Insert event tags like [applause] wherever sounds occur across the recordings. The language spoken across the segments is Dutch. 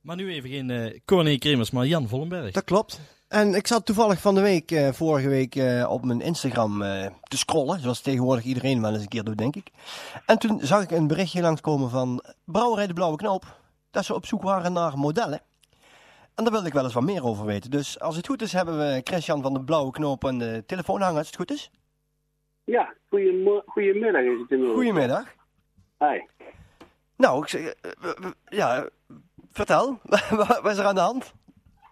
Maar nu even geen uh, Corné Kremers, maar Jan Vollenberg. Dat klopt. En ik zat toevallig van de week, uh, vorige week, uh, op mijn Instagram uh, te scrollen. Zoals tegenwoordig iedereen wel eens een keer doet, denk ik. En toen zag ik een berichtje langskomen van Brouwerij de Blauwe Knoop. Dat ze op zoek waren naar modellen. En daar wilde ik wel eens wat meer over weten. Dus als het goed is, hebben we Christian van de Blauwe Knoop aan de telefoon hangen, als het goed is. Ja, goedemiddag is het inmiddels. Goedemiddag. Hi. Nou, ik zeg, ja, vertel. [laughs] wat is er aan de hand?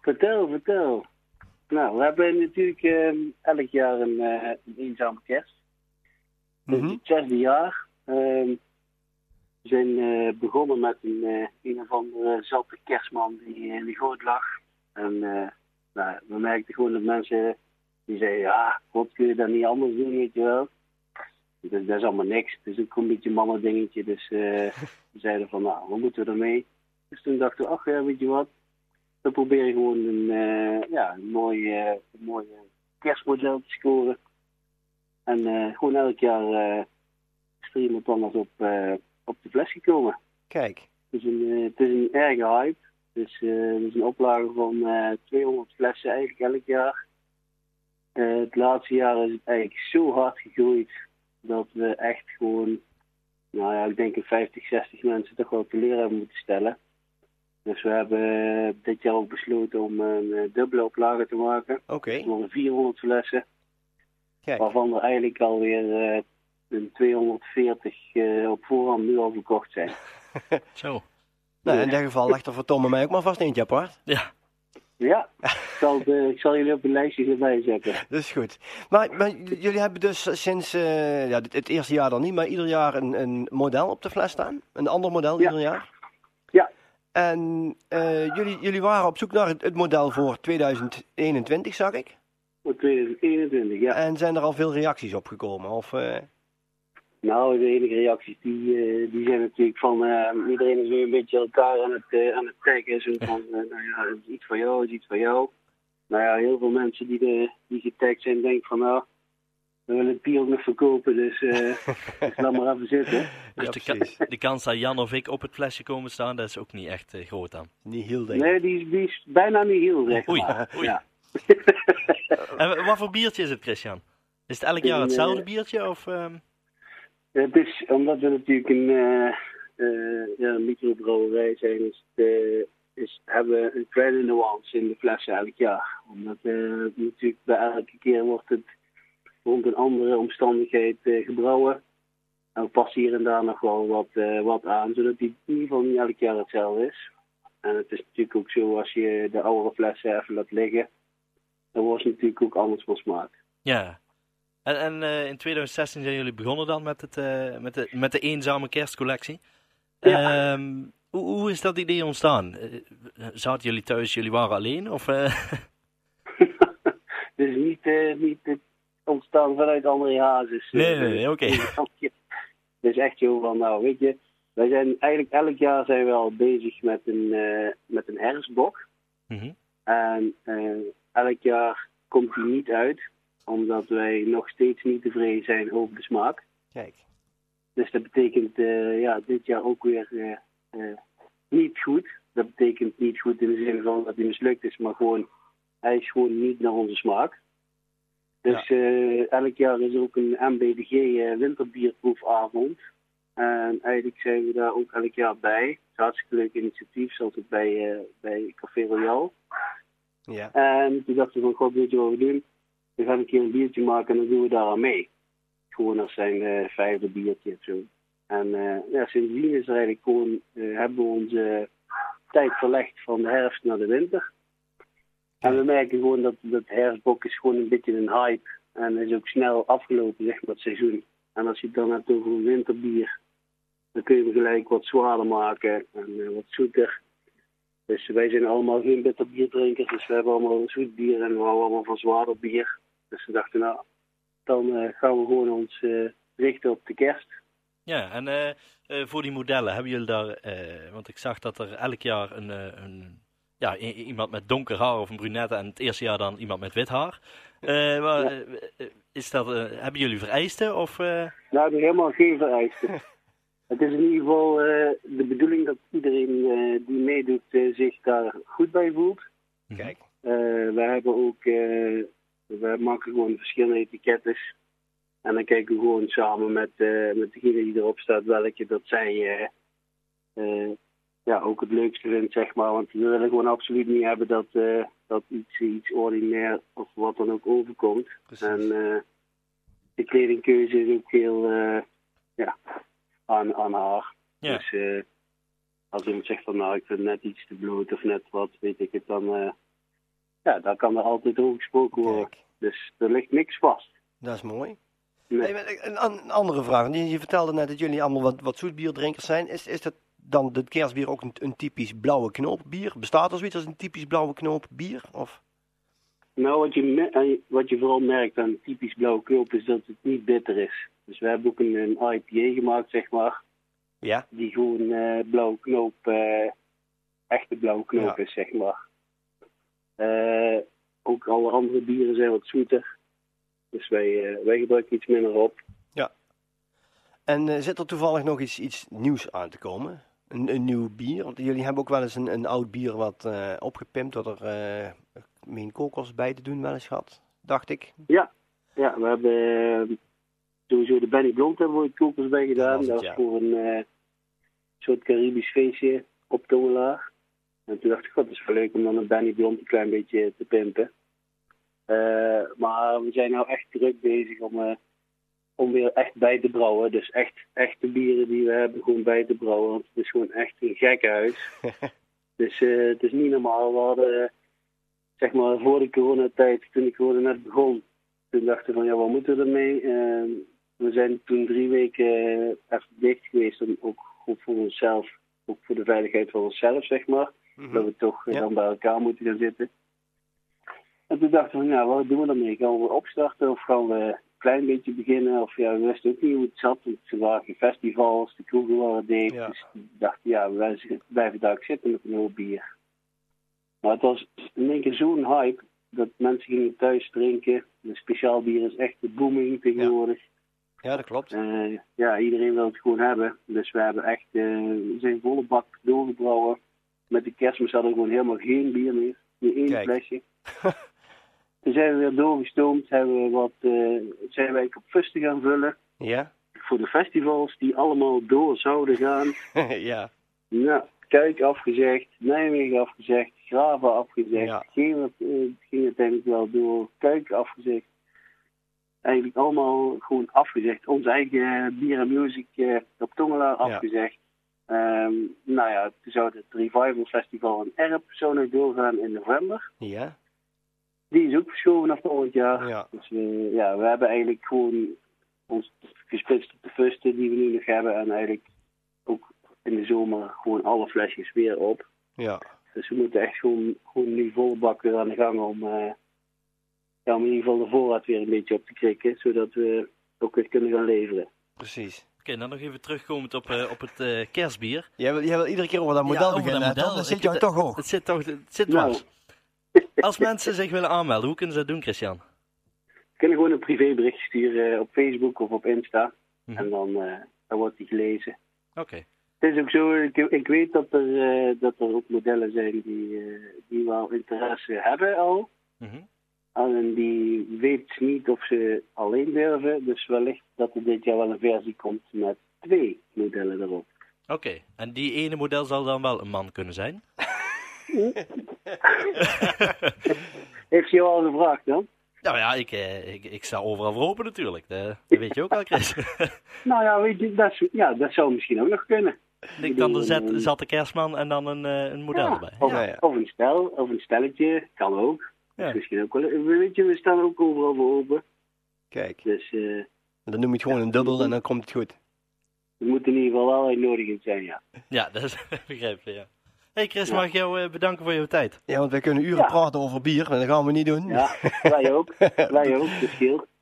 Vertel, vertel. Nou, we hebben natuurlijk uh, elk jaar een, uh, een eenzame kerst. Mm -hmm. Het zesde jaar. Uh, we zijn uh, begonnen met een, een of andere zatte kerstman die in de goot lag. En nou, we merkten gewoon dat mensen die zeiden, ja, god kun je dat niet anders doen, weet je wel. Dus dat is allemaal niks. Het is ook een beetje mannen dingetje. Dus [laughs] we zeiden van, nou, hoe moeten we ermee? Dus toen dachten we, ach ja, weet je wat, we proberen gewoon een, uh, ja, een mooi, uh, een mooi kerstmodel te scoren. En uh, gewoon elk jaar is er iemand anders op, op de fles gekomen. Kijk. Het is een, het is een erge hype. Dus het is een oplage van 200 flessen eigenlijk elk jaar. het laatste jaar is het eigenlijk zo hard gegroeid dat we echt gewoon, nou ja, ik denk een 50, 60 mensen toch wel te leren hebben moeten stellen. Dus we hebben dit jaar ook besloten om een uh, dubbele oplage te maken. Oké. Okay. Nog 400 flessen. Kijk. Waarvan er eigenlijk alweer uh, een 240 uh, op voorhand nu al verkocht zijn. [laughs] Zo. Nou, in dat geval legt er voor Tom en mij ook maar vast eentje apart. Ja. Ja, ik zal, de, ik zal jullie op een lijstje erbij zetten. [laughs] Dat is goed. Maar, maar jullie hebben dus sinds uh, ja, het, het, eerste jaar dan niet, maar ieder jaar een, een model op de fles staan? Een ander model ja. ieder jaar? En uh, jullie, jullie waren op zoek naar het, het, model voor 2021, zag ik? Voor 2021, ja. En zijn er al veel reacties op gekomen? Of, uh... Nou, de enige reacties die, uh, die zijn natuurlijk van iedereen is nu een beetje elkaar aan het, aan het taggen. Zo [laughs] van, nou ja, iets van jou, iets van jou. Nou ja, heel veel mensen die, de, die getagd zijn denken van, nou, we willen het bier ook nog verkopen, dus, uh, [laughs] dus laat maar even zitten. Dus Ja, de, ka de kans dat Jan of ik op het flesje komen staan, dat is ook niet echt uh, groot dan. Niet heel denk ik. Nee, die is, die is bijna niet heel, zeg Oei, maar. oei. Ja. [laughs] En wat voor biertje is het, Christian? Is het elk jaar hetzelfde eh, biertje? Of, ehm, Het is, omdat we natuurlijk een, uh, uh, ja, een microbrouwerij zijn, is het, uh, is, hebben we een kleine nuance in de flessen elk jaar. Omdat natuurlijk bij elke keer wordt het rond een andere omstandigheid gebrouwen. En we passen hier en daar nog wel wat, wat aan, zodat die in ieder geval niet elk jaar hetzelfde is. En het is natuurlijk ook zo, als je de oude flessen even laat liggen, dan wordt het natuurlijk ook anders van smaak. ja. En, en uh, in 2016 zijn jullie begonnen dan met, het, uh, met, de, met de eenzame kerstcollectie. Ja. Um, hoe, hoe, is dat idee ontstaan? Uh, zaten jullie thuis, jullie waren alleen? Of, [laughs] dus niet, niet ontstaan vanuit André Hazes. Nee, nee, nee oké. Okay. Het is echt zo van, nou weet je, wij zijn eigenlijk elk jaar zijn we al bezig met een, met een herfstbok. Mm -hmm. En elk jaar komt die niet uit omdat wij nog steeds niet tevreden zijn over de smaak. Kijk. Dus dat betekent uh, ja, dit jaar ook weer uh, uh, niet goed. Dat betekent niet goed in de zin van dat hij mislukt is, maar gewoon, hij is gewoon niet naar onze smaak. Dus ja. elk jaar is er ook een MBDG winterbierproefavond. En eigenlijk zijn we daar ook elk jaar bij. Het is een hartstikke leuk initiatief, zoals het bij, bij Café Royal. Ja. En toen dachten we van, god, weet je wat we doen? we gaan een keer een biertje maken en dan doen we daar aan mee. Gewoon als zijn uh, vijfde biertje of zo. En uh, ja, sindsdien is er eigenlijk gewoon, hebben we onze tijd verlegd van de herfst naar de winter. En we merken gewoon dat dat herfstbok is gewoon een beetje een hype. En is ook snel afgelopen, zeg maar, het seizoen. En als je het dan hebt over een winterbier, dan kun je hem gelijk wat zwaarder maken en wat zoeter. Dus wij zijn allemaal geen bitter bierdrinkers, dus we hebben allemaal zoet bier en we houden allemaal van zwaarder bier. Dus we dachten, nou, dan uh, gaan we gewoon ons uh, richten op de kerst. Ja, en voor die modellen hebben jullie daar, want ik zag dat er elk jaar een, een ja, iemand met donker haar of een brunette en het eerste jaar dan iemand met wit haar. maar, ja. is dat, hebben jullie vereisten? Of, Nou, er helemaal geen vereisten. [laughs] Het is in ieder geval eh, de bedoeling dat iedereen eh, die meedoet eh, zich daar goed bij voelt. Kijk. Eh, we hebben ook, eh, we maken gewoon verschillende etiketten. En dan kijken we gewoon samen met, eh, met degene die erop staat welke dat zij eh, eh, ja, ook het leukste vindt, zeg maar. Want we willen gewoon absoluut niet hebben dat, eh, dat iets, iets ordinair of wat dan ook overkomt. Precies. En eh, de kledingkeuze is ook heel eh, ja, aan, aan haar. Ja. Dus als iemand zegt van nou ik vind net iets te bloot of net wat, weet ik het, dan, ja, dan kan er altijd over gesproken worden. Kijk. Dus er ligt niks vast. Dat is mooi. Nee. Hey, een, een andere vraag. Je, je vertelde net dat jullie allemaal wat, wat zoetbierdrinkers zijn. Is, is dat dan dit kerstbier ook een, een typisch blauwe knoop bier? Bestaat er zoiets als een typisch blauwe knoop bier? Of? Nou, wat je, eh, wat je vooral merkt aan typisch blauwe knoop is dat het niet bitter is. Dus we hebben ook een, een IPA gemaakt, zeg maar, Ja. die gewoon eh, blauwe knoop, eh, echte blauwe knoop Ja. is, zeg maar. Ook alle andere bieren zijn wat zoeter. Dus wij, wij gebruiken iets minder op. En eh, zit er toevallig nog iets, iets nieuws aan te komen? Een, een nieuw bier? Want jullie hebben ook wel eens een, een oud bier wat eh, opgepimpt, wat er meen kokos bij te doen wel eens gehad, dacht ik. Ja, ja we hebben eh, sowieso de Benny Blond hebben we kokos bij gedaan. Dat was Dat het, was ja. voor een eh, soort Caribisch feestje op Tongelaar. En toen dacht ik, het is wel leuk om dan een Benny Blond een klein beetje te pimpen. Maar we zijn nou echt druk bezig om, om weer echt bij te brouwen. Dus echt, echt de bieren die we hebben gewoon bij te brouwen. Want het is gewoon echt een gekkenhuis. [laughs] dus eh, het is niet normaal. We hadden, zeg maar, voor de coronatijd, toen ik gewoon net begon, toen dachten we van, ja, wat moeten we ermee? Eh, we zijn toen drie weken even dicht geweest, om, ook voor onszelf, ook voor de veiligheid van onszelf, zeg maar. Dat we toch eh, Ja. dan bij elkaar moeten gaan zitten. En toen dachten we, nou, wat doen we daarmee? Gaan we opstarten of gaan we klein beetje beginnen? Of ja, we wisten ook niet hoe het zat. Want er waren geen festivals, de kroegen waren dicht. Ja. Dus we dachten, ja, z- blijven daar ook zitten met een hoop bier. Maar het was in één keer zo'n hype dat mensen gingen thuis drinken. De speciaal bier is echt de booming tegenwoordig. Ja, dat klopt. Eh, ja, iedereen wil het gewoon hebben. Dus we hebben echt, we zijn volle bak doorgebrouwen. Met de kerstmis hadden we gewoon helemaal geen bier meer. Niet één Kijk. flesje. [laughs] Toen zijn we weer doorgestoomd. Hebben we wat, eh, zijn wij op fusten gaan vullen. Ja? Voor de festivals die allemaal door zouden gaan. [laughs] ja. Nou, Kuik afgezegd, Nijmegen afgezegd, Graven afgezegd. Ja. Ging, het, eh, ging uiteindelijk wel door, Kuik afgezegd. Eigenlijk allemaal gewoon afgezegd. Ons eigen bier en music eh, op Tongelaar afgezegd. Ehm, nou ja, toen zou het Revival Festival in Erp zou nog doorgaan in november. Ja? Die is ook verschoven naar volgend jaar. Ja. Dus eh, ja, we hebben eigenlijk gewoon ons gesplitst op de fusten die we nu nog hebben. En eigenlijk ook in de zomer gewoon alle flesjes weer op. Ja. Dus we moeten echt gewoon, gewoon nu volle bak weer aan de gang om, eh, ja, om in ieder geval de voorraad weer een beetje op te krikken. Zodat we ook weer kunnen gaan leveren. Precies. Oké, dan nog even terugkomend op, eh, op het eh, kerstbier. Jij wil, jij wil iedere keer over dat model Ja, over beginnen. dat model. Dan zit jou toch hoog. Het zit toch, het zit Nou. dwars. Als mensen zich willen aanmelden, hoe kunnen ze dat doen, Christian? We kunnen gewoon een privébericht sturen eh, op Facebook of op Insta. Mhm. En dan, eh, dan wordt die gelezen. Oké. Het is ook zo, ik, ik weet dat er, eh, dat er ook modellen zijn die, eh, die wel interesse hebben al. Mhm. En die weet niet of ze alleen durven. Dus wellicht dat er dit jaar wel een versie komt met twee modellen erop. Oké, en die ene model zal dan wel een man kunnen zijn? [laughs] Heeft ze jou al gevraagd dan? Nou ja, ik, eh, ik, ik sta overal voor open natuurlijk. Dat, dat weet je ook al, Chris. [laughs] Nou ja, weet je, dat, ja, dat zou misschien ook nog kunnen. ik dan de zet, zat de kerstman en dan een, eh, een model Ja, erbij. Of, Ja, ja. of een stel, of een stelletje, kan ook. Ja. Misschien ook wel. Weet je, we staan ook overal voor open. Kijk. Dus eh Dan noem je het gewoon een dubbel en dan komt het goed. er moet in ieder geval wel uitnodigend zijn, ja. Ja, dat is [laughs] begrepen, ja. Hey Chris, Ja. mag ik jou eh, bedanken voor jouw tijd? Ja, want wij kunnen uren Ja. praten over bier, maar dat gaan we niet doen. Ja, wij ook. [laughs] wij ook, dat scheelt.